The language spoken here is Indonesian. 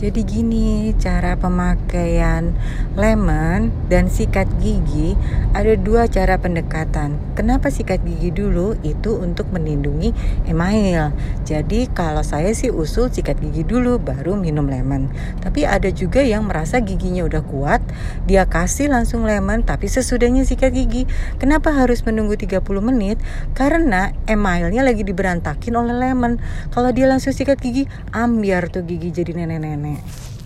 Jadi gini cara pemakaian lemon dan sikat gigi ada dua cara pendekatan. Kenapa sikat gigi dulu? Itu untuk melindungi email. Jadi kalau saya sih usul sikat gigi dulu baru minum lemon. Tapi ada juga yang merasa giginya udah kuat, dia kasih langsung lemon tapi sesudahnya sikat gigi. Kenapa harus menunggu 30 menit? Karena emailnya lagi diberantakin oleh lemon. Kalau dia langsung sikat gigi, ambiar tuh gigi jadi nenek-nenek. experience.